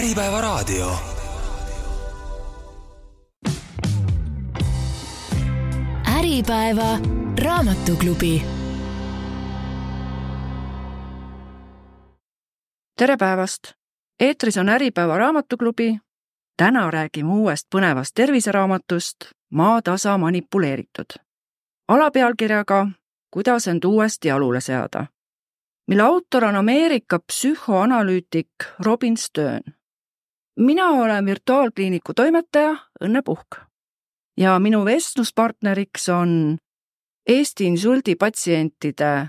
Äripäevaraadio. Äripäeva raamatuklubi. tere päevast! eetris on Äripäeva raamatuklubi. täna räägime uuest põnevast terviseraamatust Maatasa manipuleeritud. alapealkirjaga Kuidas end uuesti jalule seada mille autor on Ameerika psühhoanalüütik Robin Stern. Mina olen virtuaalkliiniku toimetaja Õnne Puhk ja minu vestluspartneriks on Eesti insuldipatsientide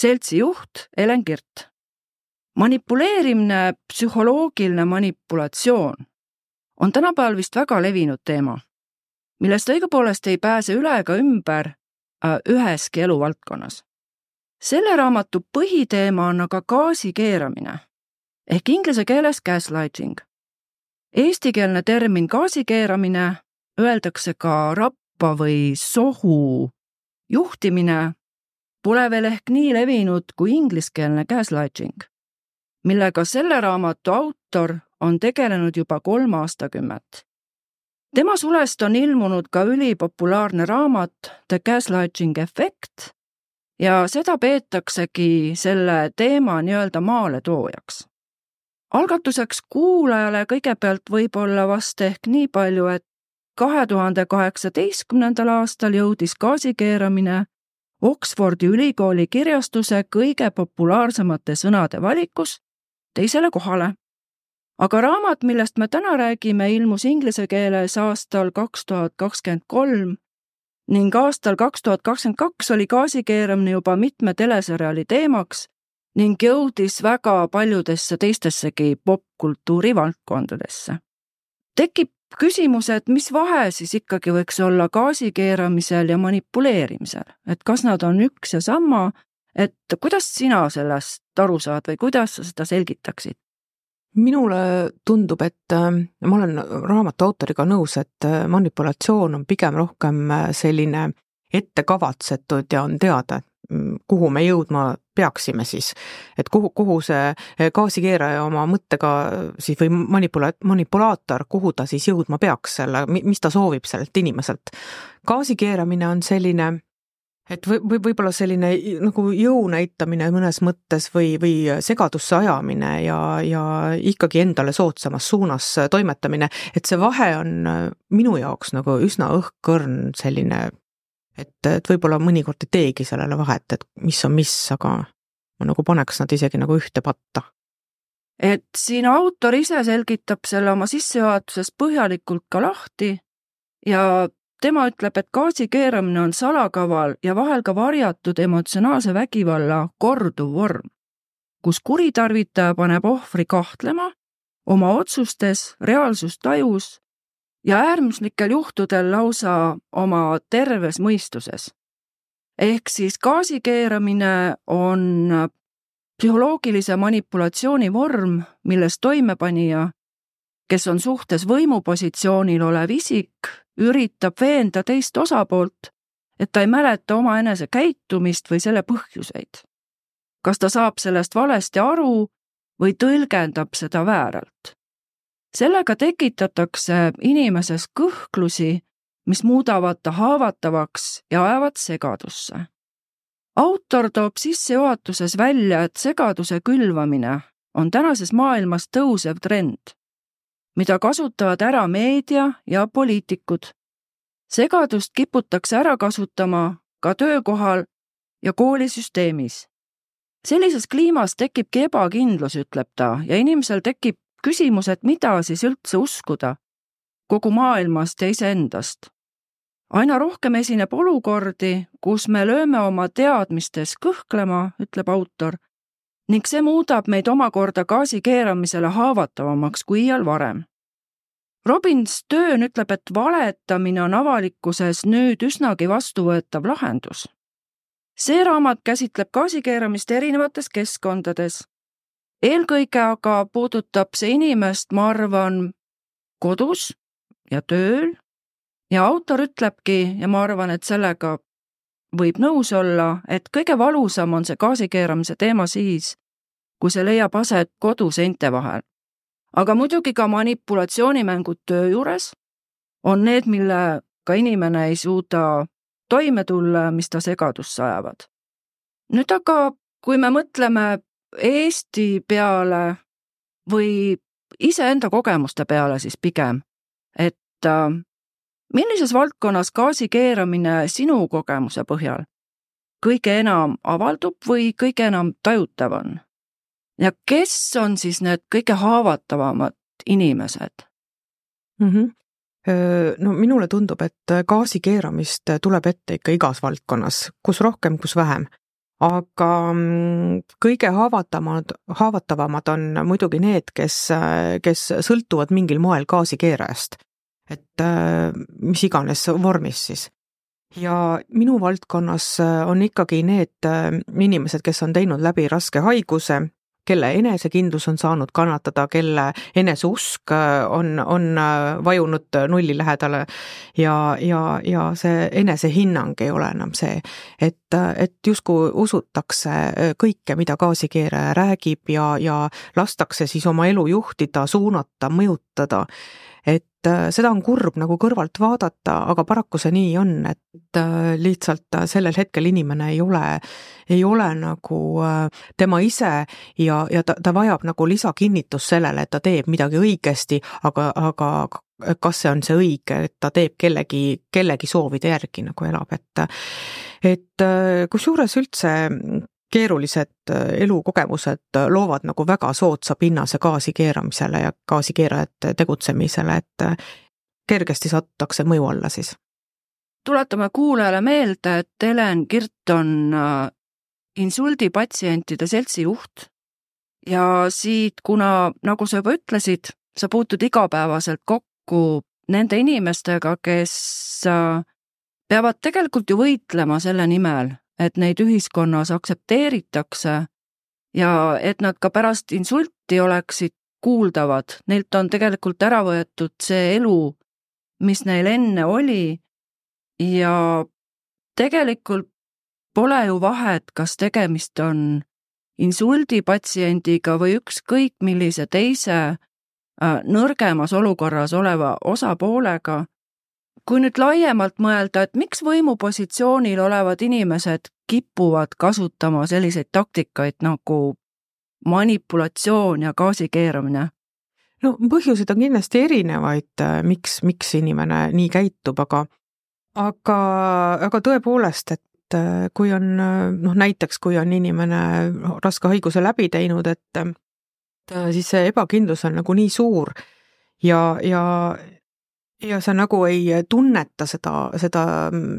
seltsi juht Helen Kirt. manipuleerimine, psühholoogiline manipulatsioon on tänapäeval vist väga levinud teema, millest õigupoolest ei pääse üle ega ümber äh, üheski eluvaldkonnas selle raamatu põhiteema on aga gaasi keeramine ehk inglise keeles gaslighting. Eestikeelne termin gaasi keeramine öeldakse ka rappa või sohu juhtimine pole veel ehk nii levinud kui ingliskeelne gaslighting, millega selle raamatu autor on tegelenud juba kolm aastakümmet. tema sulest on ilmunud ka ülipopulaarne raamat The Gaslighting Effect ja seda peetaksegi selle teema nii-öelda maaletoojaks. Algatuseks kuulajale kõigepealt võib-olla vast ehk nii palju, et kahe tuhande kaheksateistkümnendal aastal jõudis gaasikeeramine Oxfordi ülikooli kirjastuse kõige populaarsemate sõnade valikus teisele kohale. aga raamat, millest me täna räägime, ilmus inglise keeles aastal kaks tuhat kakskümmend kolm ning aastal kaks tuhat kakskümmend kaks oli gaasikeeramine juba mitme teleseriaali teemaks ning jõudis väga paljudesse teistessegi popkultuuri valdkondadesse. tekib küsimus, et mis vahe siis ikkagi võiks olla gaasikeeramisel ja manipuleerimisel, et kas nad on üks ja sama, et kuidas sina sellest aru saad või kuidas sa seda selgitaksid? minule tundub, et äh, ma olen raamatu autoriga nõus, et äh, manipulatsioon on pigem rohkem äh, selline ettekavatsetud ja on teada, mm, kuhu me jõudma peaksime siis. et kuhu, kuhu see gaasikeeraja oma mõttega siis või manipula-, manipulaator, kuhu ta siis jõudma peaks selle, mis ta soovib sellelt inimeselt. gaasikeeramine on selline et või, või võib-olla selline nagu jõu näitamine mõnes mõttes või, või segadusse ajamine ja, ja ikkagi endale soodsamas suunas toimetamine, et see vahe on minu jaoks nagu üsna õhkõrn selline, et, et võib-olla mõnikord ei teegi sellele vahet, et mis on mis, aga ma nagu paneks nad isegi nagu ühte patta. Et siin autor ise selgitab selle oma sissejuhatuses põhjalikult ka lahti ja tema ütleb, et gaasi keeramine on salakaval ja vahel ka varjatud emotsionaalse vägivalla korduv vorm, kus kuritarvitaja paneb ohvri kahtlema oma otsustes, reaalsustajus ja äärmuslikel juhtudel lausa oma terves mõistuses. ehk siis gaasi keeramine on psühholoogilise manipulatsiooni vorm, milles toimepanija, kes on suhtes võimupositsioonil olev isik, üritab veenda teist osapoolt, et ta ei mäleta omaenese käitumist või selle põhjuseid. kas ta saab sellest valesti aru või tõlgendab seda vääralt. Sellega tekitatakse inimeses kõhklusi, mis muudavad ta haavatavaks ja ajavad segadusse. autor toob sissejuhatuses välja, et segaduse külvamine on tänases maailmas tõusev trend mida kasutavad ära meedia ja poliitikud. segadust kiputakse ära kasutama ka töökohal ja koolisüsteemis. sellises kliimas tekibki ebakindlus, ütleb ta, ja inimesel tekib küsimus, et mida siis üldse uskuda kogu maailmast ja iseendast. aina rohkem esineb olukordi, kus me lööme oma teadmistes kõhklema, ütleb autor ning see muudab meid omakorda gaasi keeramisele haavatavamaks kui iial varem. Robin Stern ütleb, et valetamine on avalikkuses nüüd üsnagi vastuvõetav lahendus. see raamat käsitleb gaasikeeramist erinevates keskkondades. Eelkõige aga puudutab see inimest, ma arvan, kodus ja tööl ja autor ütlebki ja ma arvan, et sellega võib nõus olla, et kõige valusam on see gaasikeeramise teema siis, kui see leiab aset koduseinte vahel. aga muidugi ka manipulatsioonimängud töö juures on need, millega inimene ei suuda toime tulla, mis ta segadusse ajavad. nüüd aga, kui me mõtleme Eesti peale või iseenda kogemuste peale siis pigem, et äh, millises valdkonnas gaasi keeramine sinu kogemuse põhjal kõige enam avaldub või kõige enam tajutav on? ja kes on siis need kõige haavatavamad inimesed mm? -hmm. No minule tundub, et gaasi keeramist tuleb ette ikka igas valdkonnas, kus rohkem, kus vähem aga mm, kõige haavatavamad, haavatavamad on muidugi need, kes, kes sõltuvad mingil moel gaasikeerajast. et äh, mis iganes vormis siis. ja minu valdkonnas on ikkagi need äh, inimesed, kes on teinud läbi raske haiguse kelle enesekindlus on saanud kannatada, kelle eneseusk äh, on, on äh, vajunud nulli lähedale. Ja, ja, ja see enesehinnang ei ole enam see, et, et justkui usutakse äh, kõike, mida gaasikeeraja räägib ja, ja lastakse siis oma elu juhtida, suunata, mõjutada. Et äh, seda on kurb nagu kõrvalt vaadata, aga paraku see nii on, et äh, lihtsalt äh, sellel hetkel inimene ei ole, ei ole nagu tema ise ja, ja ta, ta vajab nagu lisakinnitust sellele, et ta teeb midagi õigesti, aga, aga kas see on see õige, et ta teeb kellegi, kellegi soovide järgi nagu elab, et et kusjuures üldse keerulised äh, elukogemused äh, loovad nagu väga soodsa pinnase gaasi keeramisele ja gaasikeerajate tegutsemisele, et äh, kergesti satutakse mõju alla siis. tuletame kuulajale meelde, et Helen Kirt on insuldipatsientide seltsi juht ja siit, kuna nagu sa juba ütlesid, sa puutud igapäevaselt kokku nende inimestega, kes peavad tegelikult ju võitlema selle nimel, et neid ühiskonnas aktsepteeritakse ja et nad ka pärast insulti oleksid kuuldavad, neilt on tegelikult ära võetud see elu, mis neil enne oli. Ja tegelikult pole ju vahet, kas tegemist on insuldipatsiendiga või ükskõik millise teise äh, nõrgemas olukorras oleva osapoolega kui nüüd laiemalt mõelda, et miks võimupositsioonil olevad inimesed kipuvad kasutama selliseid taktikaid nagu manipulatsioon ja gaasi keeramine? no põhjuseid on kindlasti erinevaid, äh, miks, miks inimene nii käitub, aga aga, aga tõepoolest, et äh, kui on noh, näiteks kui on inimene raske haiguse läbi teinud, et siis see ebakindlus on nagu nii suur ja, ja ja sa nagu ei tunneta seda, seda,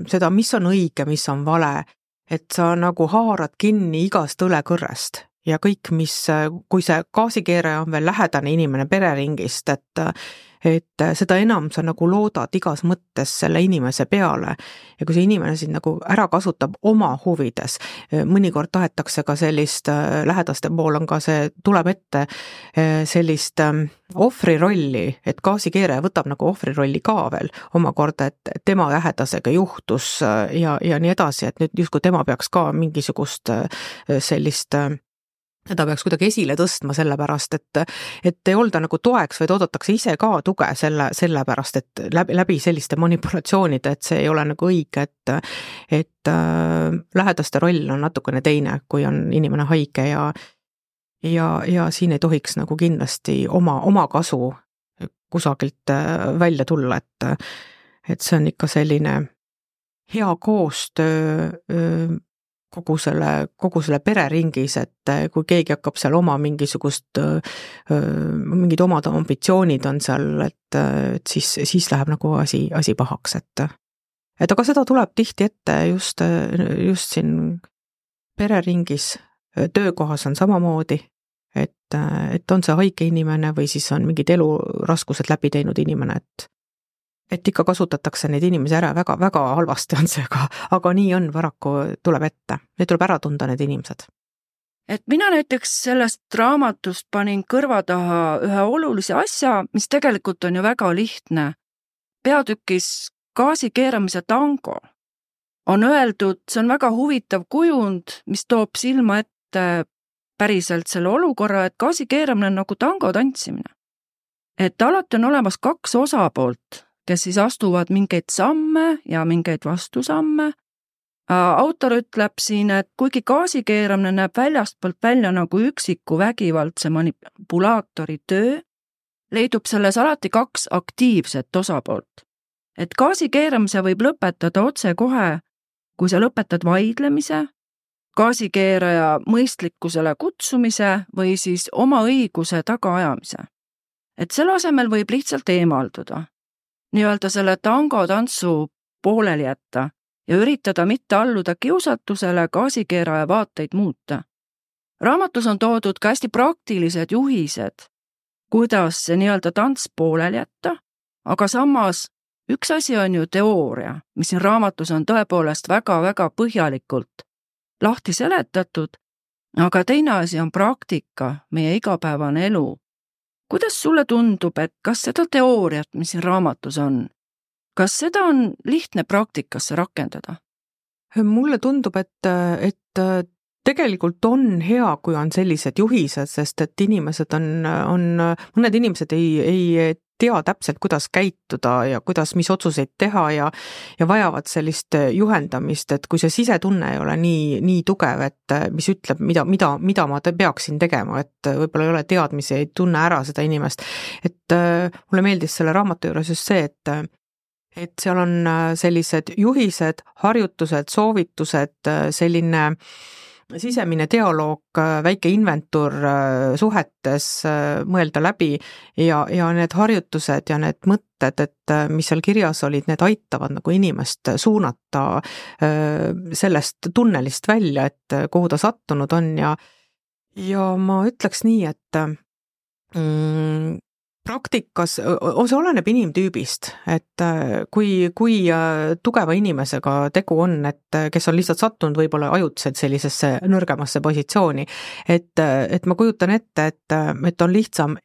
seda, mis on õige, mis on vale. et sa nagu haarad kinni igast õlekõrrest ja kõik, mis, kui see gaasikeeraja on veel lähedane inimene pereringist, et et seda enam sa nagu loodad igas mõttes selle inimese peale. ja kui see inimene sind nagu ära kasutab oma huvides, mõnikord tahetakse ka sellist, lähedaste pool on ka see, tuleb ette sellist ähm, ohvri rolli, et gaasikeeraja võtab nagu ohvri rolli ka veel omakorda, et tema lähedasega juhtus ja, ja nii edasi, et nüüd justkui tema peaks ka mingisugust äh, sellist seda peaks kuidagi esile tõstma, sellepärast et, et ei olda nagu toeks, vaid oodatakse ise ka tuge selle, sellepärast et läbi, läbi selliste manipulatsioonide, et see ei ole nagu õige, et et äh, lähedaste roll on natukene teine, kui on inimene haige ja ja, ja siin ei tohiks nagu kindlasti oma, oma kasu kusagilt äh, välja tulla, et et see on ikka selline hea koostöö kogu selle, kogu selle pereringis, et eh, kui keegi hakkab seal oma mingisugust, mingid omad ambitsioonid on seal, et, et siis, siis läheb nagu asi, asi pahaks, et et aga seda tuleb tihti ette just, just siin pereringis, töökohas on samamoodi, et, et on see haige inimene või siis on mingid eluraskused läbi teinud inimene, et et ikka kasutatakse neid inimesi ära väga, väga halvasti on see, aga, aga nii on, paraku tuleb ette, need tuleb ära tunda, need inimesed. et mina näiteks sellest raamatust panin kõrva taha ühe olulise asja, mis tegelikult on ju väga lihtne. peatükis gaasi keeramise tango on öeldud, see on väga huvitav kujund, mis toob silma ette päriselt selle olukorra, et gaasi keeramine on nagu tango tantsimine. et alati on olemas kaks osapoolt, kes siis astuvad mingeid samme ja mingeid vastusamme. autor ütleb siin, et kuigi gaasi keeramine näeb väljastpoolt välja nagu üksiku vägivaldse manipulaatori töö, leidub selles alati kaks aktiivset osapoolt. et gaasi keeramise võib lõpetada otsekohe, kui sa lõpetad vaidlemise, gaasikeeraja mõistlikkusele kutsumise või siis oma õiguse tagaajamise. et selle asemel võib lihtsalt eemalduda, nii-öelda selle tangotantsu pooleli jätta ja üritada mitte alluda kiusatusele gaasikeeraja vaateid muuta. raamatus on toodud ka hästi praktilised juhised kuidas see nii-öelda tants pooleli jätta, aga samas üks asi on ju teooria, mis siin raamatus on tõepoolest väga-väga põhjalikult lahti seletatud, aga teine asi on praktika, meie igapäevane elu. Kuidas sulle tundub, et kas seda teooriat, mis siin raamatus on, kas seda on lihtne praktikasse rakendada? mulle tundub, et, et tegelikult on hea, kui on sellised juhised, sest et inimesed on, on, mõned inimesed ei, ei tea täpselt, kuidas käituda ja kuidas, mis otsuseid teha ja ja vajavad sellist juhendamist, et kui see sisetunne ei ole nii, nii tugev, et mis ütleb, mida, mida, mida ma te peaksin tegema, et võib-olla ei ole teadmisi, ei tunne ära seda inimest. et äh, mulle meeldis selle raamatu juures just see, et et seal on sellised juhised, harjutused, soovitused, selline äh, sisemine dialoog, väike inventuur äh, suhetes äh, mõelda läbi ja, ja need harjutused ja need mõtted, et äh, mis seal kirjas olid, need aitavad nagu inimest suunata sellest tunnelist välja, et kuhu ta sattunud on ja ja ma ütleks nii, et mm, praktikas, see oleneb inimtüübist, et äh, kui, kui äh, tugeva inimesega tegu on, et äh, kes on lihtsalt sattunud võib-olla ajutiselt sellisesse nõrgemasse positsiooni, et, et ma kujutan ette, et, et on lihtsam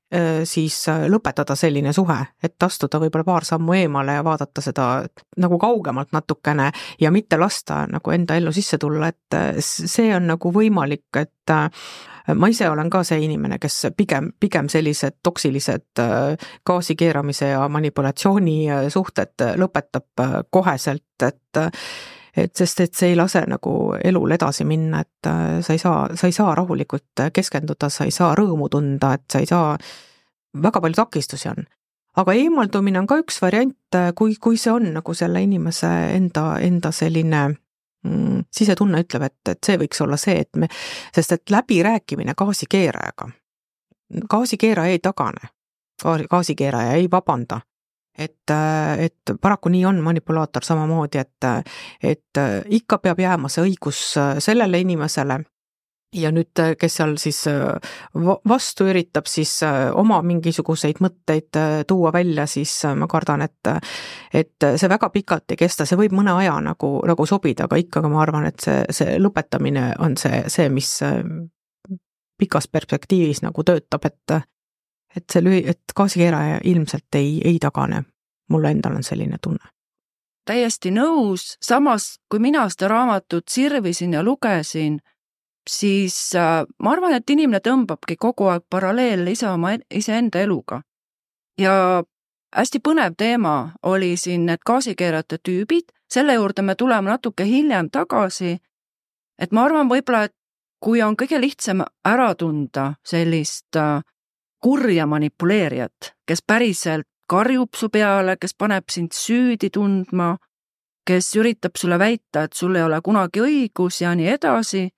siis lõpetada selline suhe, et astuda võib-olla paar sammu eemale ja vaadata seda nagu kaugemalt natukene ja mitte lasta nagu enda ellu sisse tulla, et see on nagu võimalik, et ma ise olen ka see inimene, kes pigem, pigem sellised toksilised äh, gaasi keeramise ja manipulatsiooni äh, suhted äh, lõpetab koheselt, et et sest, et see ei lase nagu elul edasi minna, et sa ei saa, sa ei saa rahulikult keskenduda, sa ei saa rõõmu tunda, et sa ei saa, väga palju takistusi on. Aga eemaldumine on ka üks variant, kui, kui see on nagu selle inimese enda, enda selline mm, sisetunne ütleb, et, et see võiks olla see, et me, sest et läbirääkimine gaasikeerajaga, gaasikeeraja ei tagane, gaasikeeraja ei vabanda, et, et paraku nii on, manipulaator samamoodi, et, et ikka peab jääma see õigus sellele inimesele, ja nüüd, äh, kes seal siis äh, vastu üritab siis äh, oma mingisuguseid mõtteid tuua välja, siis ma kardan, et et see väga pikalt ei kesta, see võib mõne aja nagu, nagu sobida, aga ikkagi ma arvan, et see, see lõpetamine on see, see, mis pikas perspektiivis nagu töötab, et et see lühi-, et gaasikeeraja ilmselt ei, ei tagane. mul endal on selline tunne täiesti nõus, samas kui mina seda raamatut sirvisin ja lugesin siis äh, ma arvan, et inimene tõmbabki kogu aeg paralleele ise oma, iseenda eluga. ja hästi põnev teema oli siin need gaasikeerajate tüübid, selle juurde me tuleme natuke hiljem tagasi. et ma arvan võib-olla, et kui on kõige lihtsam ära tunda sellist äh, kurja manipuleerijat, kes päriselt karjub su peale, kes paneb sind süüdi tundma, kes üritab sulle väita, et sul ei ole kunagi õigus ja nii edasi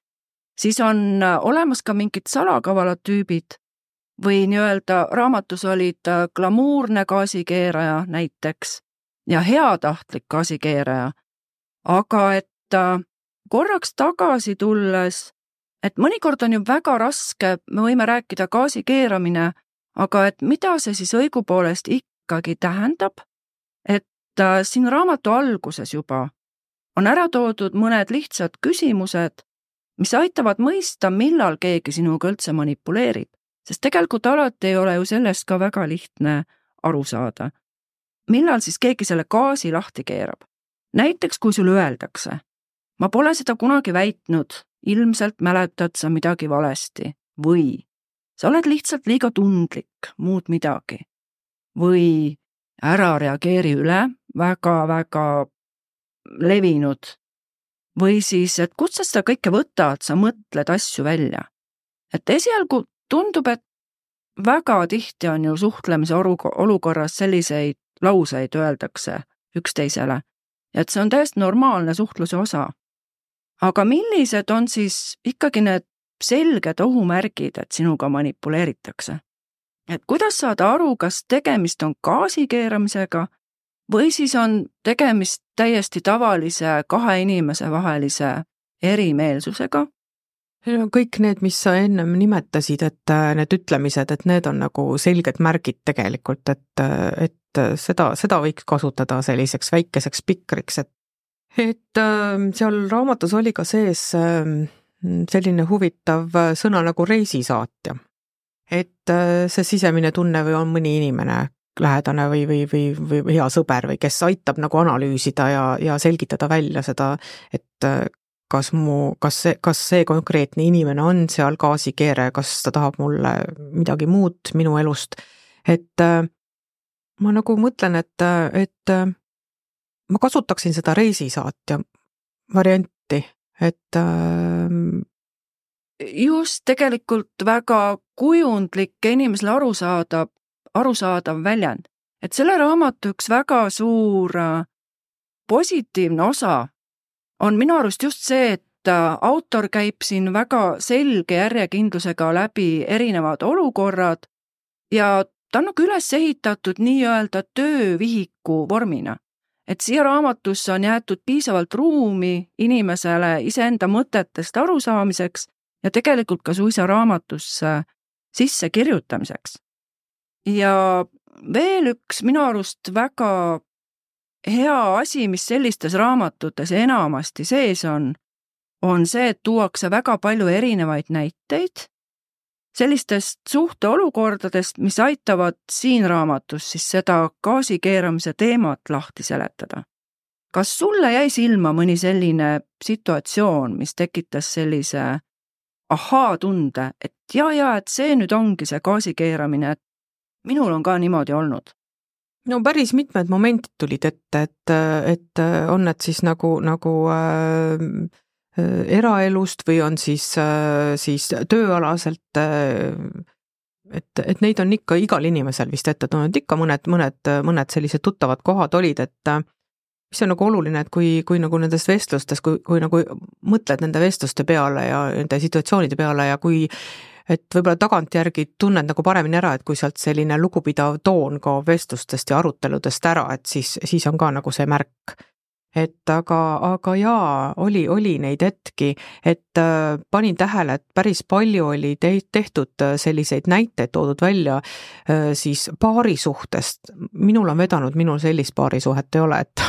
siis on äh, olemas ka mingid salakavalad tüübid või nii-öelda raamatus olid äh, glamuurne gaasikeeraja näiteks ja heatahtlik gaasikeeraja. aga et äh, korraks tagasi tulles, et mõnikord on ju väga raske, me võime rääkida gaasi keeramine, aga et mida see siis õigupoolest ikkagi tähendab, et siin raamatu alguses juba on ära toodud mõned lihtsad küsimused, mis aitavad mõista, millal keegi sinuga üldse manipuleerib, sest tegelikult alati ei ole ju sellest ka väga lihtne aru saada. millal siis keegi selle gaasi lahti keerab? näiteks kui sulle öeldakse, ma pole seda kunagi väitnud, ilmselt mäletad sa midagi valesti või sa oled lihtsalt liiga tundlik, muud midagi. või ära reageeri üle, väga-väga levinud. Või siis, et kust sa seda kõike võtad, sa mõtled asju välja. et esialgu tundub, et väga tihti on ju suhtlemise olukorras selliseid lauseid öeldakse üksteisele, et see on täiesti normaalne suhtluse osa. aga millised on siis ikkagi need selged ohumärgid, et sinuga manipuleeritakse? et kuidas saada aru, kas tegemist on gaasikeeramisega või siis on tegemist täiesti tavalise kahe inimese vahelise erimeelsusega kõik need, mis sa ennem nimetasid, et äh, need ütlemised, et need on nagu selged märgid tegelikult, et, äh, et seda, seda võiks kasutada selliseks väikeseks pikriks, et et seal raamatus oli ka sees ähm, selline huvitav sõna nagu reisisaatja. et äh, see sisemine tunne või on mõni inimene, lähedane või, või, või, või hea sõber või kes aitab nagu analüüsida ja, ja selgitada välja seda, et kas mu, kas see, kas see konkreetne inimene on seal gaasikeere, kas ta tahab mulle midagi muud minu elust, et äh, ma nagu mõtlen, et, et äh, ma kasutaksin seda reisisaatja varianti, et äh, just tegelikult väga kujundlik ja inimesele arusaadav, arusaadav väljend. et selle raamatu üks väga suur positiivne osa on minu arust just see, et äh, autor käib siin väga selge järjekindlusega läbi erinevad olukorrad ja ta on nagu üles ehitatud nii-öelda töövihiku vormina. et siia raamatusse on jäetud piisavalt ruumi inimesele iseenda mõtetest arusaamiseks ja tegelikult ka suisa raamatusse sissekirjutamiseks. Ja veel üks minu arust väga hea asi, mis sellistes raamatutes enamasti sees on, on see, et tuuakse väga palju erinevaid näiteid sellistest suhteolukordadest, mis aitavad siin raamatus siis seda gaasikeeramise teemat lahti seletada. kas sulle jäi silma mõni selline situatsioon, mis tekitas sellise ahaa-tunde, et ja, ja et see nüüd ongi see gaasikeeramine, et minul on ka niimoodi olnud? no päris mitmed momendid tulid ette, et, et on need siis nagu, nagu äh, eraelust või on siis äh,, siis tööalaselt äh, et, et neid on ikka igal inimesel vist ette tulnud, ikka mõned, mõned, mõned sellised tuttavad kohad olid, et mis on nagu oluline, et kui, kui nagu nendes vestlustes, kui, kui nagu mõtled nende vestluste peale ja nende situatsioonide peale ja kui et võib-olla tagantjärgi tunned nagu paremini ära, et kui sealt selline lugupidav toon kaob vestlustest ja aruteludest ära, et siis, siis on ka nagu see märk. et aga, aga jaa, oli, oli neid hetki, et äh, panin tähele, et päris palju oli te tehtud äh, selliseid näiteid toodud välja äh, siis paarisuhtest. minul on vedanud, minul sellist paarisuhet ei ole, et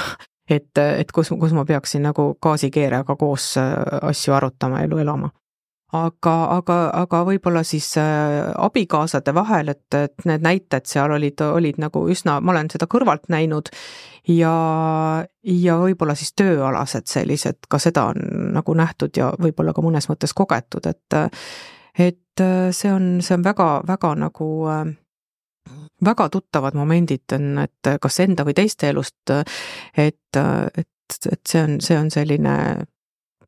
et, et kus, kus ma peaksin nagu gaasikeerajaga koos äh, asju arutama, elu elama aga, aga, aga võib-olla siis äh, abikaasade vahel, et, et need näited seal olid, olid nagu üsna, ma olen seda kõrvalt näinud. Ja, ja võib-olla siis tööalased sellised, ka seda on nagu nähtud ja võib-olla ka mõnes mõttes kogetud, et et see on, see on väga, väga nagu väga tuttavad momendid on, et kas enda või teiste elust, et, et, et see on, see on selline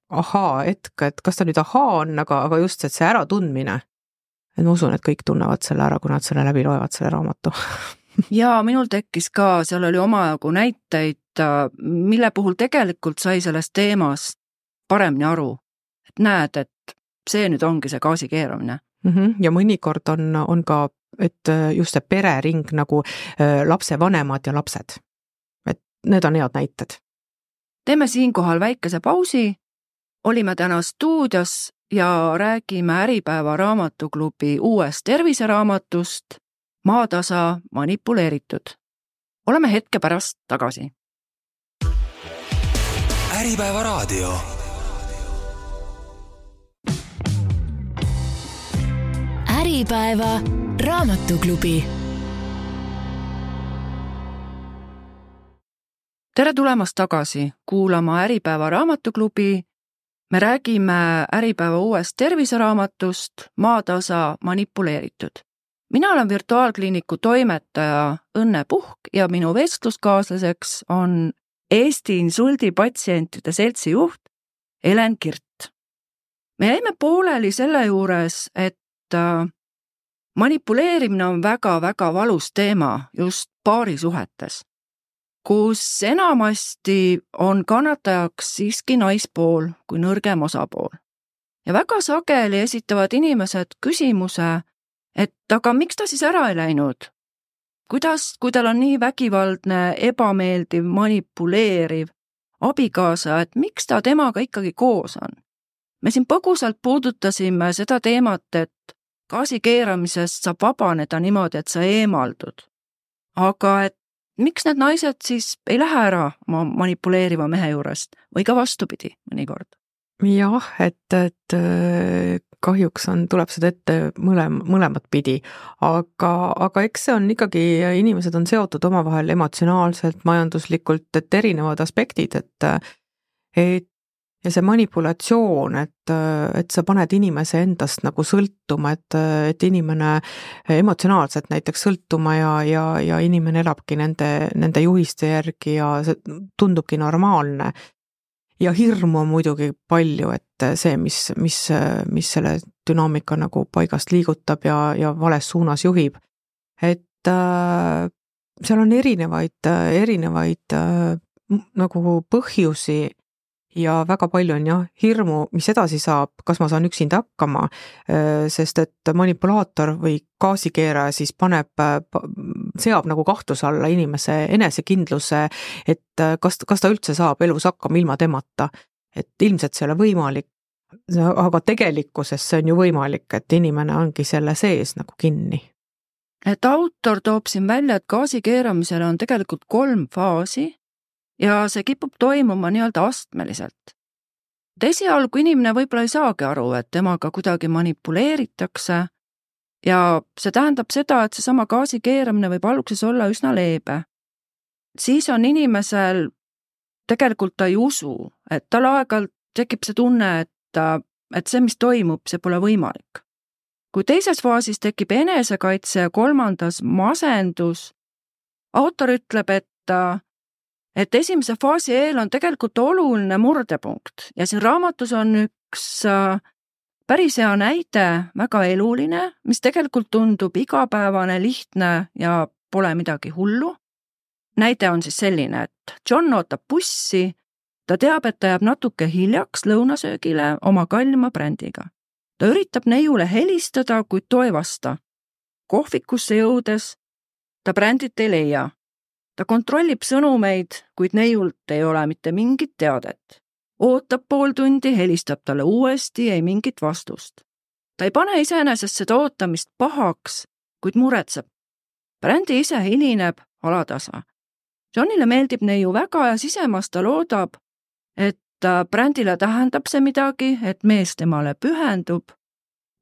ahaa-hetk, et kas ta nüüd ahaa on, aga, aga just, et see äratundmine. et ma usun, et kõik tunnevad selle ära, kui nad selle läbi loevad, selle raamatu jaa, minul tekkis ka, seal oli omajagu näiteid, mille puhul tegelikult sai sellest teemast paremini aru. et näed, et see nüüd ongi see gaasi keeramine mm. -hmm. ja mõnikord on, on ka, et just see perering nagu lapsevanemad ja lapsed. et need on head näited. teeme siinkohal väikese pausi olime täna stuudios ja räägime Äripäeva raamatuklubi uuest terviseraamatust Maatasa manipuleeritud. oleme hetke pärast tagasi. äripäeva raadio. äripäeva raamatuklubi tere tulemast tagasi kuulama Äripäeva raamatuklubi me räägime Äripäeva uuest terviseraamatust Maatasa manipuleeritud. mina olen virtuaalkliiniku toimetaja Õnne Puhk ja minu vestluskaaslaseks on Eesti insuldi patsientide seltsi juht Helen Kirt. me jäime pooleli selle juures, et äh, manipuleerimine on väga-väga valus teema just paarisuhetes, kus enamasti on kannatajaks siiski naispool kui nõrgem osapool. ja väga sageli esitavad inimesed küsimuse, et aga miks ta siis ära ei läinud? kuidas, kui tal on nii vägivaldne, ebameeldiv, manipuleeriv abikaasa, et miks ta temaga ikkagi koos on? me siin põgusalt puudutasime seda teemat, et gaasi keeramisest saab vabaneda niimoodi, et sa eemaldud. aga et miks need naised siis ei lähe ära oma manipuleeriva mehe juurest või ka vastupidi mõnikord? jah, et, et äh, kahjuks on, tuleb seda ette mõlem-, mõlemat pidi, aga, aga eks see on ikkagi, inimesed on seotud omavahel emotsionaalselt, majanduslikult, et erinevad aspektid, et et ja see manipulatsioon, et, et sa paned inimese endast nagu sõltuma, et, et inimene emotsionaalselt näiteks sõltuma ja, ja, ja inimene elabki nende, nende juhiste järgi ja see tundubki normaalne. ja hirmu on muidugi palju, et see, mis, mis, mis selle dünaamika nagu paigast liigutab ja, ja vales suunas juhib. et äh, seal on erinevaid, erinevaid äh, nagu põhjusi ja väga palju on jah hirmu, mis edasi saab, kas ma saan üksinda hakkama, sest et manipulaator või gaasikeeraja siis paneb, seab nagu kahtluse alla inimese enesekindluse, et kas, kas ta üldse saab elus hakkama ilma temata. et ilmselt see ei ole võimalik, aga tegelikkuses see on ju võimalik, et inimene ongi selle sees nagu kinni. Et autor toob siin välja, et gaasi keeramisel on tegelikult kolm faasi ja see kipub toimuma nii-öelda astmeliselt. et esialgu inimene võib-olla ei saagi aru, et temaga kuidagi manipuleeritakse ja see tähendab seda, et seesama gaasi keeramine võib alguses olla üsna leebe. siis on inimesel, tegelikult ta ei usu, et tal aeg-ajalt tekib see tunne, et et see, mis toimub, see pole võimalik. kui teises faasis tekib enesekaitse ja kolmandas masendus, autor ütleb, et et esimese faasi eel on tegelikult oluline murdepunkt ja siin raamatus on üks äh, päris hea näide, väga eluline, mis tegelikult tundub igapäevane, lihtne ja pole midagi hullu. näide on siis selline, et John ootab bussi, ta teab, et ta jääb natuke hiljaks lõunasöögile oma kallima brändiga. ta üritab neiule helistada, kuid too ei vasta. kohvikusse jõudes ta brändit ei leia ta kontrollib sõnumeid, kuid neiult ei ole mitte mingit teadet. ootab pool tundi, helistab talle uuesti, ei mingit vastust. ta ei pane iseenesest seda ootamist pahaks, kuid muretseb. brändi ise hilineb alatasa. Johnile meeldib neiu väga ja sisemas ta loodab, et brändile tähendab see midagi, et mees temale pühendub.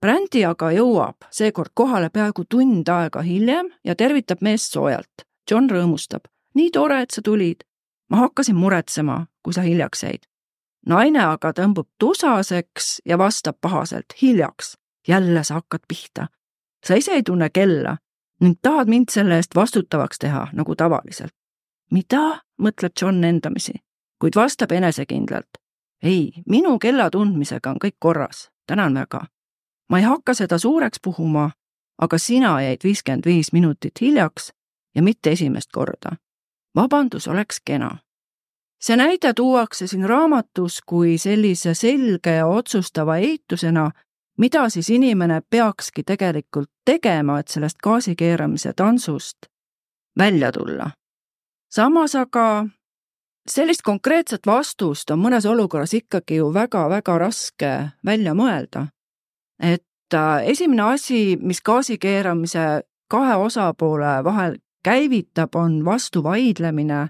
brändi aga jõuab seekord kohale peaaegu tund aega hiljem ja tervitab meest soojalt John rõõmustab. nii tore, et sa tulid. ma hakkasin muretsema, kui sa hiljaks jäid. naine aga tõmbub tusaseks ja vastab pahaselt hiljaks. jälle sa hakkad pihta. sa ise ei tunne kella ning tahad mind selle eest vastutavaks teha, nagu tavaliselt. mida, mõtleb John endamisi, kuid vastab enesekindlalt. ei, minu kella tundmisega on kõik korras, tänan väga. ma ei hakka seda suureks puhuma, aga sina jäid viiskümmend viis minutit hiljaks ja mitte esimest korda. vabandus oleks kena. see näide tuuakse siin raamatus kui sellise selge ja otsustava eitusena, mida siis inimene peakski tegelikult tegema, et sellest gaasikeeramise tantsust välja tulla. samas aga sellist konkreetset vastust on mõnes olukorras ikkagi ju väga-väga raske välja mõelda. et äh, esimene asi, mis gaasikeeramise kahe osapoole vahel käivitab, on vastuvaidlemine.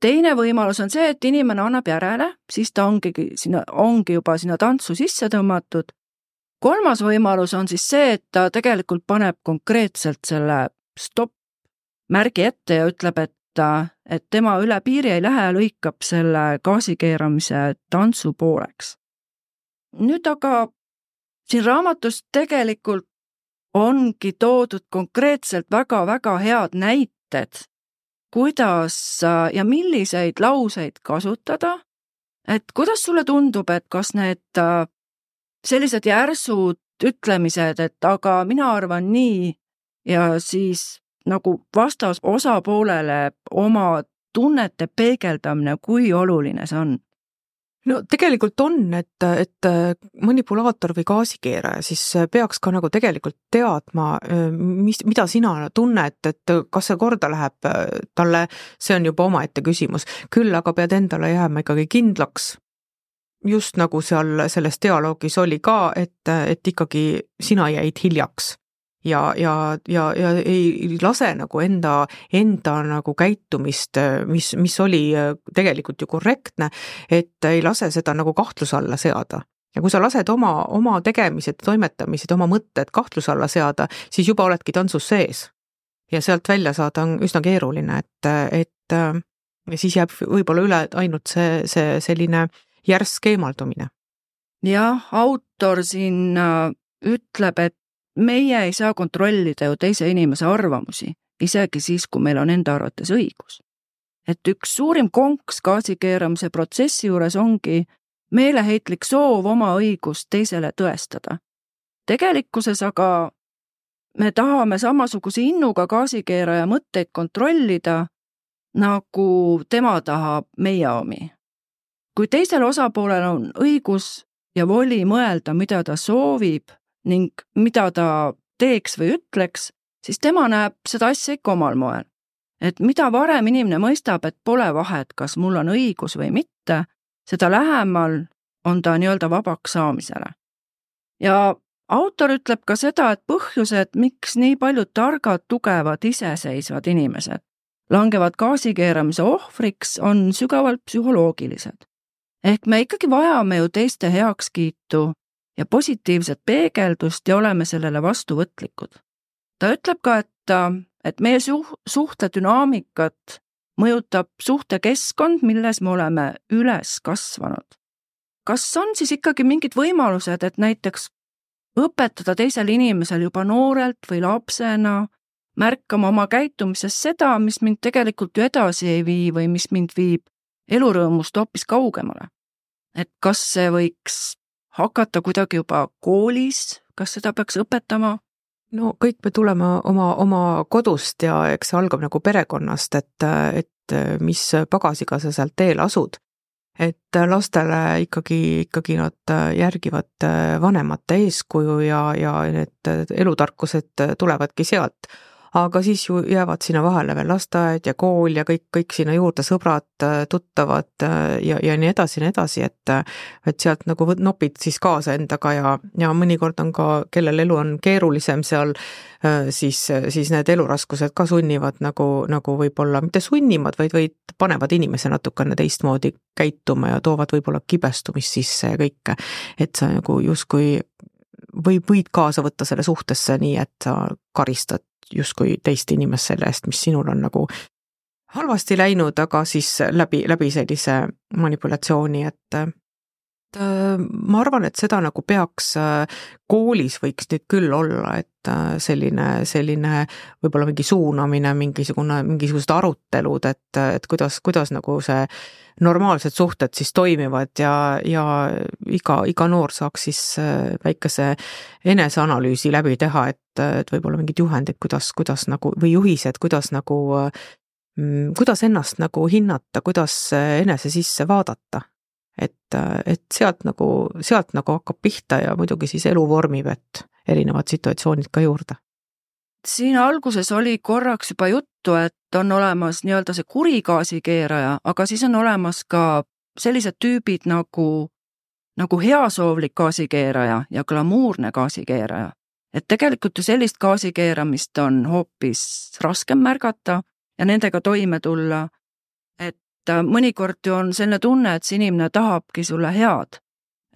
teine võimalus on see, et inimene annab järele, siis ta ongi sinna, ongi juba sinna tantsu sisse tõmmatud. kolmas võimalus on siis see, et ta tegelikult paneb konkreetselt selle stopp märgi ette ja ütleb, et et tema üle piiri ei lähe ja lõikab selle gaasikeeramise tantsu pooleks. nüüd aga siin raamatus tegelikult ongi toodud konkreetselt väga-väga head näited, kuidas ja milliseid lauseid kasutada. et kuidas sulle tundub, et kas need äh, sellised järsud ütlemised, et aga mina arvan nii ja siis nagu vastas osapoolele oma tunnete peegeldamine, kui oluline see on? No tegelikult on, et, et manipulaator või gaasikeeraja siis peaks ka nagu tegelikult teadma, mis, mida sina tunned, et kas see korda läheb talle, see on juba omaette küsimus. küll aga pead endale jääma ikkagi kindlaks, just nagu seal selles dialoogis oli ka, et, et ikkagi sina jäid hiljaks ja, ja, ja, ja ei lase nagu enda, enda nagu käitumist, mis, mis oli tegelikult ju korrektne, et ei lase seda nagu kahtluse alla seada ja kui sa lased oma, oma tegemised, toimetamised, oma mõtted kahtluse alla seada, siis juba oledki tantsus sees. ja sealt välja saada on üsna keeruline, et, et ja siis jääb võib-olla üle ainult see, see selline järsk eemaldumine. jah, autor siin äh, ütleb, et meie ei saa kontrollida ju teise inimese arvamusi, isegi siis, kui meil on enda arvates õigus. et üks suurim konks gaasikeeramise protsessi juures ongi meeleheitlik soov oma õigust teisele tõestada. tegelikkuses aga me tahame samasuguse innuga gaasikeeraja mõtteid kontrollida, nagu tema tahab meie omi. kui teisel osapoolel on õigus ja voli mõelda, mida ta soovib ning mida ta teeks või ütleks, siis tema näeb seda asja ikka omal moel. et mida varem inimene mõistab, et pole vahet, kas mul on õigus või mitte, seda lähemal on ta nii-öelda vabaks saamisele. ja autor ütleb ka seda, et põhjused, miks nii paljud targad, tugevad, iseseisvad inimesed langevad gaasikeeramise ohvriks, on sügavalt psühholoogilised. ehk me ikkagi vajame ju teiste heakskiitu ja positiivset peegeldust ja oleme sellele vastuvõtlikud. ta ütleb ka, et, et meie suh-, suhtedünaamikat mõjutab suhtekeskkond, milles me oleme üles kasvanud. kas on siis ikkagi mingid võimalused, et näiteks õpetada teisel inimesel juba noorelt või lapsena märkama oma käitumises seda, mis mind tegelikult ju edasi ei vii või mis mind viib elurõõmust hoopis kaugemale. et kas see võiks hakata kuidagi juba koolis, kas seda peaks õpetama? no kõik me tuleme oma, oma kodust ja eks see algab nagu perekonnast, et, et mis pagasiga sa sealt teel asud. et lastele ikkagi, ikkagi nad järgivad vanemate eeskuju ja, ja need elutarkused tulevadki sealt aga siis ju jäävad sinna vahele veel lasteaed ja kool ja kõik, kõik sinna juurde, sõbrad, tuttavad äh, ja, ja nii edasi ja nii edasi, et et sealt nagu nopid siis kaasa endaga ja, ja mõnikord on ka, kellel elu on keerulisem seal, äh, siis, siis need eluraskused ka sunnivad nagu, nagu võib-olla, mitte sunnivad, vaid, vaid panevad inimese natukene teistmoodi käituma ja toovad võib-olla kibestumist sisse ja kõike. et sa nagu justkui või võid kaasa võtta selle suhtesse nii, et sa karistad justkui teist inimest selle eest, mis sinul on nagu halvasti läinud, aga siis läbi, läbi sellise manipulatsiooni, et ma arvan, et seda nagu peaks koolis võiks nüüd küll olla, et selline, selline võib-olla mingi suunamine, mingisugune, mingisugused arutelud, et, et kuidas, kuidas nagu see normaalsed suhted siis toimivad ja, ja iga, iga noor saaks siis väikese eneseanalüüsi läbi teha, et, et võib-olla mingid juhendid, kuidas, kuidas nagu või juhised, kuidas nagu mm, kuidas ennast nagu hinnata, kuidas enese sisse vaadata et, et sealt nagu, sealt nagu hakkab pihta ja muidugi siis elu vormib, et erinevad situatsioonid ka juurde. siin alguses oli korraks juba juttu, et on olemas nii-öelda see kuri gaasikeeraja, aga siis on olemas ka sellised tüübid nagu, nagu heasoovlik gaasikeeraja ja glamuurne gaasikeeraja. et tegelikult ju sellist gaasikeeramist on hoopis raskem märgata ja nendega toime tulla mõnikord ju on selline tunne, et see inimene tahabki sulle head.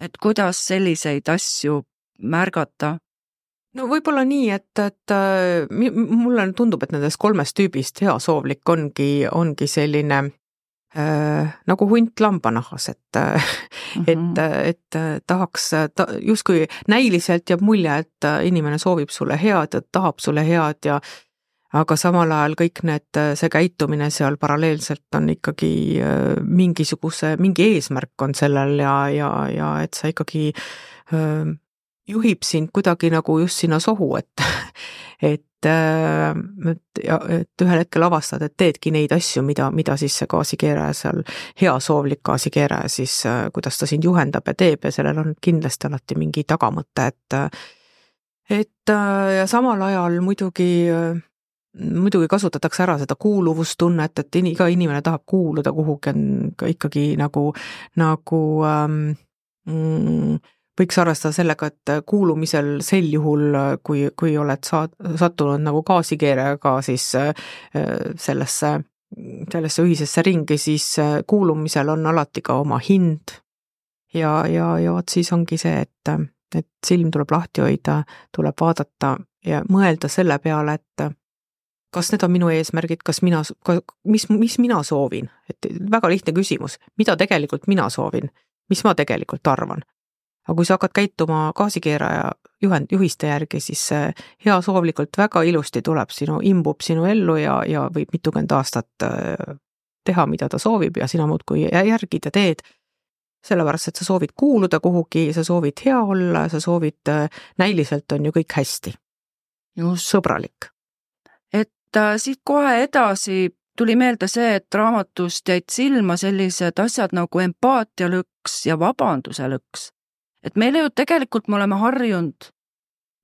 et kuidas selliseid asju märgata? no võib-olla nii, et, et äh, mulle tundub, et nendest kolmest tüübist heasoovlik ongi, ongi selline äh, nagu hunt lambanahas, et mm, -hmm. et, et tahaks ta,, justkui näiliselt jääb mulje, et inimene soovib sulle head ja tahab sulle head ja aga samal ajal kõik need, see käitumine seal paralleelselt on ikkagi mingisuguse, mingi eesmärk on sellel ja, ja, ja et sa ikkagi öö, juhib sind kuidagi nagu just sinna sohu, et, et, et, et ühel hetkel avastad, et teedki neid asju, mida, mida siis see gaasikeeraja seal, heasoovlik gaasikeeraja siis, kuidas ta sind juhendab ja teeb ja sellel on kindlasti alati mingi tagamõte, et et ja samal ajal muidugi muidugi kasutatakse ära seda kuuluvustunnet, et in, iga inimene tahab kuuluda kuhugi, on ka ikkagi nagu, nagu ähm, mm, võiks arvestada sellega, et kuulumisel sel juhul, kui, kui oled saad-, sattunud nagu gaasikeerajaga siis äh, sellesse, sellesse ühisesse ringi, siis äh, kuulumisel on alati ka oma hind. ja, ja, ja vot siis ongi see, et, et silm tuleb lahti hoida, tuleb vaadata ja mõelda selle peale, et kas need on minu eesmärgid, kas mina, mis, mis mina soovin, et väga lihtne küsimus, mida tegelikult mina soovin, mis ma tegelikult arvan aga kui sa hakkad käituma gaasikeeraja juhend, juhiste järgi, siis see heasoovlikult väga ilusti tuleb sinu, imbub sinu ellu ja, ja võib mitukümmend aastat äh, teha, mida ta soovib ja sina muudkui järgid ja teed. sellepärast, et sa soovid kuuluda kuhugi, sa soovid hea olla, sa soovid, äh, näiliselt on ju kõik hästi. sõbralik. Siit kohe edasi. Tuli meelde see, et raamatust jäid silma sellised asjad nagu empaatialõks ja vabanduse lõks. Et meile ju tegelikult me oleme harjunud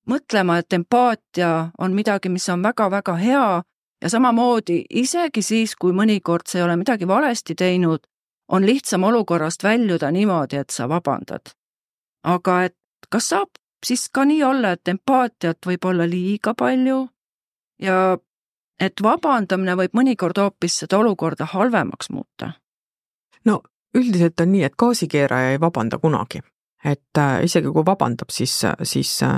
mõtlema, et empaatia on midagi, mis on väga-väga hea ja samamoodi isegi siis, kui mõnikord sa ei ole midagi valesti teinud, on lihtsam olukorrast väljuda niimoodi, et sa vabandad. aga et kas saab siis ka nii olla, et empaatiat võib olla liiga palju? Ja et vabandamine võib mõnikord hoopis seda olukorda halvemaks muuta? no üldiselt on nii, et gaasikeeraja ei vabanda kunagi et äh, isegi kui vabandab, siis, siis äh,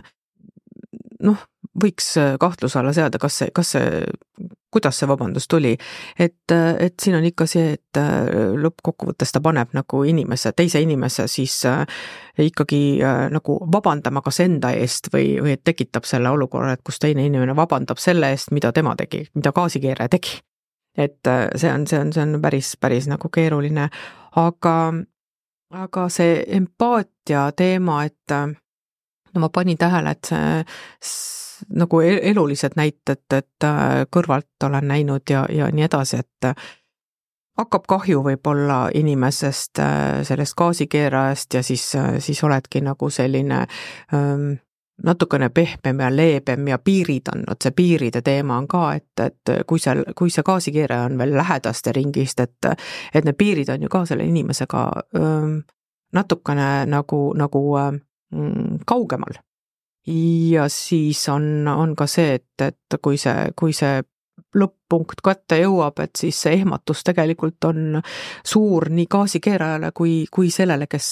noh, võiks äh, kahtluse alla seada, kas see, kas see, kuidas see vabandus tuli. et, et siin on ikka see, et lõppkokkuvõttes ta paneb nagu inimese, teise inimese siis ikkagi nagu vabandama kas enda eest või, või tekitab selle olukorra, et kus teine inimene vabandab selle eest, mida tema tegi, mida gaasikeeraja tegi. et see on, see on, see on päris, päris nagu keeruline, aga aga see empaatia teema, et no ma panin tähele, et see nagu e-, elulised näited, et kõrvalt olen näinud ja, ja nii edasi, et hakkab kahju võib-olla inimesest, sellest gaasikeerajast ja siis, siis oledki nagu selline ähm, natukene pehmem ja leebem ja piirid on, vot see piiride teema on ka, et, et kui seal, kui see gaasikeeraja on veel lähedaste ringist, et et need piirid on ju ka selle inimesega öö, natukene nagu, nagu öö, kaugemal. Ja siis on, on ka see, et, et kui see, kui see lõpp-punkt kätte jõuab, et siis see ehmatus tegelikult on suur nii gaasikeerajale kui, kui sellele, kes,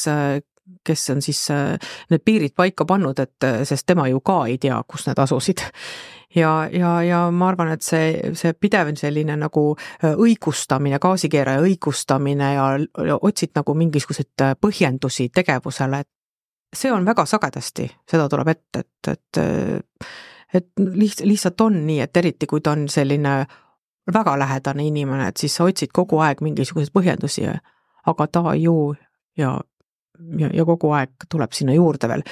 kes on siis äh, need piirid paika pannud, et äh, sest tema ju ka ei tea, kus need asusid. ja, ja, ja ma arvan, et see, see pidev selline nagu äh, õigustamine, gaasikeeraja õigustamine ja otsid nagu mingisuguseid põhjendusi tegevusele, et see on väga sagedasti, seda tuleb ette, et, et et liht-, lihtsalt on nii, et eriti kui ta on selline väga lähedane inimene, et siis sa otsid kogu aeg mingisuguseid põhjendusi, aga ta ju ja ja, ja kogu aeg tuleb sinna juurde veel.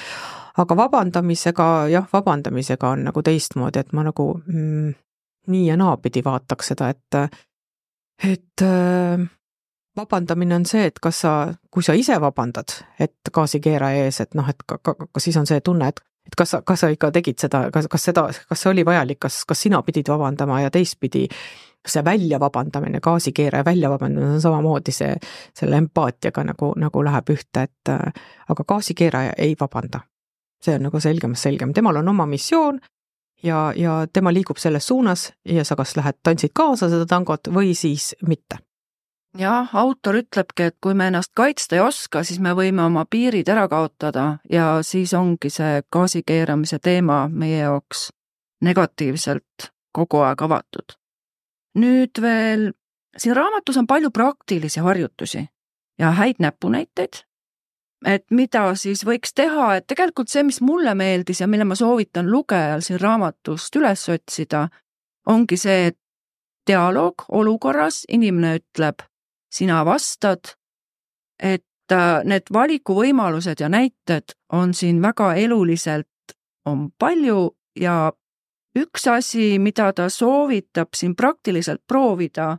aga vabandamisega, jah, vabandamisega on nagu teistmoodi, et ma nagu mm, nii ja naapidi vaataks seda, et, et äh, vabandamine on see, et kas sa, kui sa ise vabandad, et gaasikeeraja ees, et noh, et ka, ka, ka siis on see tunne, et et kas sa, kas sa ikka tegid seda, kas, kas seda, kas see oli vajalik, kas, kas sina pidid vabandama ja teistpidi see välja vabandamine, gaasikeeraja välja vabandamine on samamoodi see, selle empaatiaga nagu, nagu läheb ühte, et äh, aga gaasikeeraja ei vabanda. see on nagu selgemast selgem, temal on oma missioon ja, ja tema liigub selles suunas ja sa kas lähed tantsid kaasa seda tangot või siis mitte jah, autor ütlebki, et kui me ennast kaitsta ei oska, siis me võime oma piirid ära kaotada ja siis ongi see gaasi keeramise teema meie jaoks negatiivselt kogu aeg avatud. Nüüd veel siin raamatus on palju praktilisi harjutusi ja häid näpunäiteid, et mida siis võiks teha, et tegelikult see, mis mulle meeldis ja mille ma soovitan lugejal siin raamatust üles otsida, ongi see, et dialoog olukorras, inimene ütleb, sina vastad, et äh, need valikuvõimalused ja näited on siin väga eluliselt, on palju ja üks asi, mida ta soovitab siin praktiliselt proovida,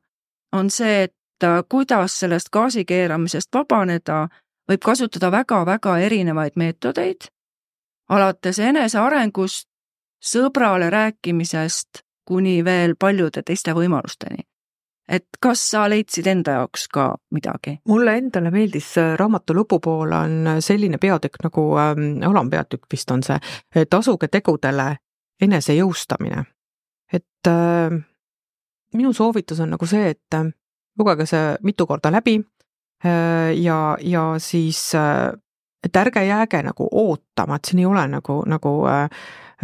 on see, et äh, kuidas sellest gaasi keeramisest vabaneda, võib kasutada väga-väga erinevaid meetodeid, alates enesearengust, sõbrale rääkimisest kuni veel paljude teiste võimalusteni. Et kas sa leidsid enda jaoks ka midagi? mulle endale meeldis äh, raamatu lõpupoole on selline peatükk nagu ähm,, alampeatükk vist on see, tasuge tegudele enesejõustamine. et äh, minu soovitus on nagu see, et äh, lugege see mitu korda läbi äh, ja, ja siis äh, et ärge jääge nagu ootama, et siin ei ole nagu, nagu äh, äh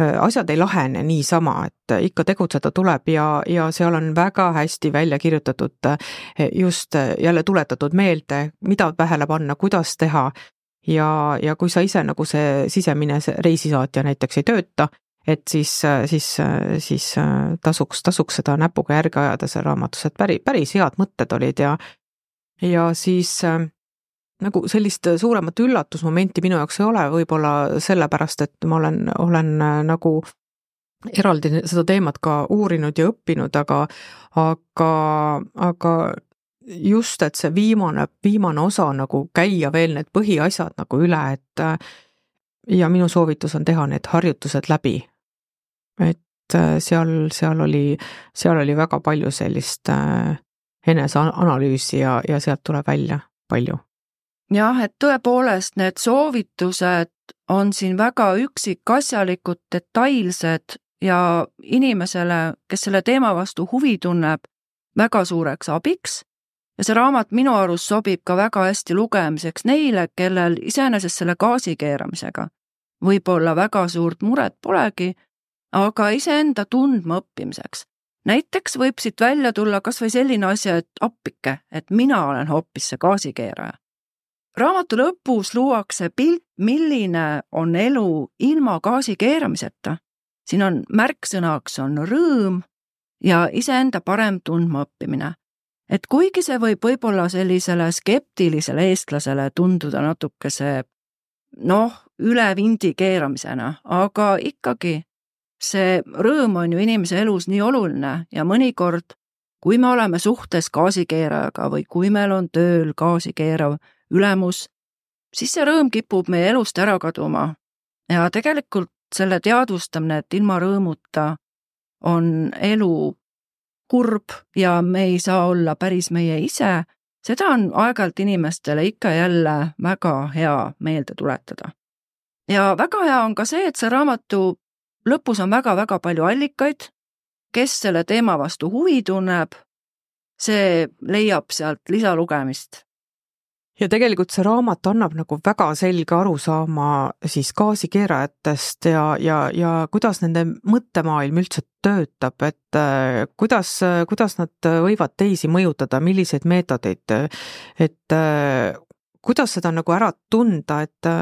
asjad ei lahene niisama, et ikka tegutseda tuleb ja, ja seal on väga hästi välja kirjutatud äh, just jälle tuletatud meelde, mida tähele panna, kuidas teha. Ja, ja kui sa ise nagu see sisemine reisisaatja näiteks ei tööta, et siis, siis, siis tasuks, tasuks seda näpuga järge ajada seal raamatus, et päris, päris head mõtted olid ja ja siis nagu sellist suuremat üllatusmomenti minu jaoks ei ole, võib-olla sellepärast, et ma olen, olen nagu eraldi seda teemat ka uurinud ja õppinud, aga, aga, aga just, et see viimane, viimane osa nagu käia veel need põhiasjad nagu üle, et ja minu soovitus on teha need harjutused läbi, et äh, seal, seal oli, seal oli väga palju sellist äh, eneseanalüüsi ja, ja sealt tuleb välja palju. Jah, et tõepoolest need soovitused on siin väga üksikasjalikud, detailsed ja inimesele, kes selle teema vastu huvi tunneb, väga suureks abiks. ja see raamat minu arust sobib ka väga hästi lugemiseks neile, kellel iseenesest selle gaasi keeramisega võib-olla väga suurt muret polegi aga iseenda tundmaõppimiseks. näiteks võib siit välja tulla kas või selline asi, et appike, et mina olen hoopis see gaasikeeraja. Raamatu lõpus luuakse pilt, milline on elu ilma gaasi keeramiseta. siin on märksõnaks on rõõm ja iseenda parem tundmaõppimine. et kuigi see võib võib-olla sellisele skeptilisele eestlasele tunduda natukese noh, üle vindi keeramisena, aga ikkagi see rõõm on ju inimese elus nii oluline ja mõnikord, kui me oleme suhtes gaasikeerajaga või kui meil on tööl gaasikeerav ülemus, siis see rõõm kipub meie elust ära kaduma. ja tegelikult selle teadvustamine, et ilma rõõmuta on elu kurb ja me ei saa olla päris meie ise, seda on aeg-ajalt inimestele ikka jälle väga hea meelde tuletada. ja väga hea on ka see, et see raamatu lõpus on väga-väga palju allikaid, kes selle teema vastu huvi tunneb, see leiab sealt lisalugemist. Ja tegelikult see raamat annab nagu väga selge arusaama siis gaasikeerajatest ja, ja, ja kuidas nende mõttemaailm üldse töötab, et äh, kuidas, kuidas nad võivad teisi mõjutada, milliseid meetodeid, et äh, kuidas seda nagu ära tunda, et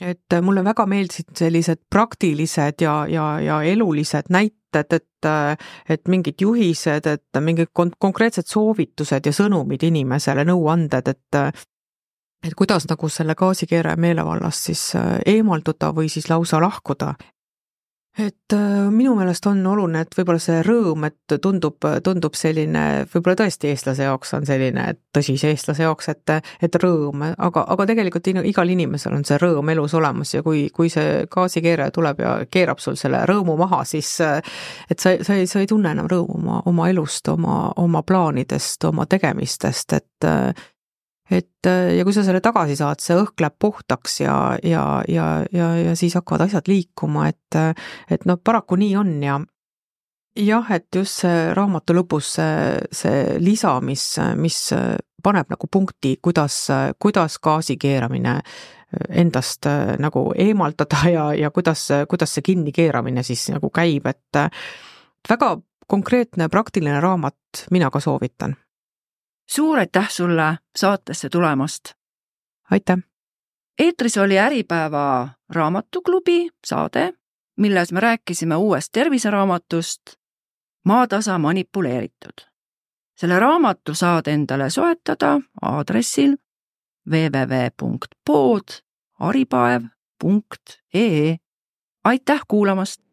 et mulle väga meeldisid sellised praktilised ja, ja, ja elulised näited, et, et mingid juhised, et mingid kon-, konkreetsed soovitused ja sõnumid inimesele, nõuanded, et et kuidas nagu selle gaasikeeraja meelevallast siis eemalduda või siis lausa lahkuda? Et äh, minu meelest on oluline, et võib-olla see rõõm, et tundub, tundub selline, võib-olla tõesti eestlase jaoks on selline, tõsise eestlase jaoks, et, et rõõm, aga, aga tegelikult igal inimesel on see rõõm elus olemas ja kui, kui see gaasikeeraja tuleb ja keerab sul selle rõõmu maha, siis et sa, sa ei, sa ei tunne enam rõõmu oma, oma elust, oma, oma plaanidest, oma tegemistest, et et äh, ja kui sa selle tagasi saad, see õhk läheb puhtaks ja, ja, ja, ja, ja siis hakkavad asjad liikuma, et, et noh, paraku nii on ja jah, et just see raamatu lõpus see, see lisa, mis, mis paneb nagu punkti, kuidas, kuidas gaasi keeramine endast nagu eemaldada ja, ja kuidas, kuidas see kinnikeeramine siis nagu käib, et väga konkreetne praktiline raamat, mina ka soovitan suur aitäh sulle saatesse tulemast! aitäh! eetris oli Äripäeva raamatuklubi saade, milles me rääkisime uuest terviseraamatust Maatasa manipuleeritud. selle raamatu saad endale soetada aadressil www.pood.aripaev.ee. aitäh kuulamast!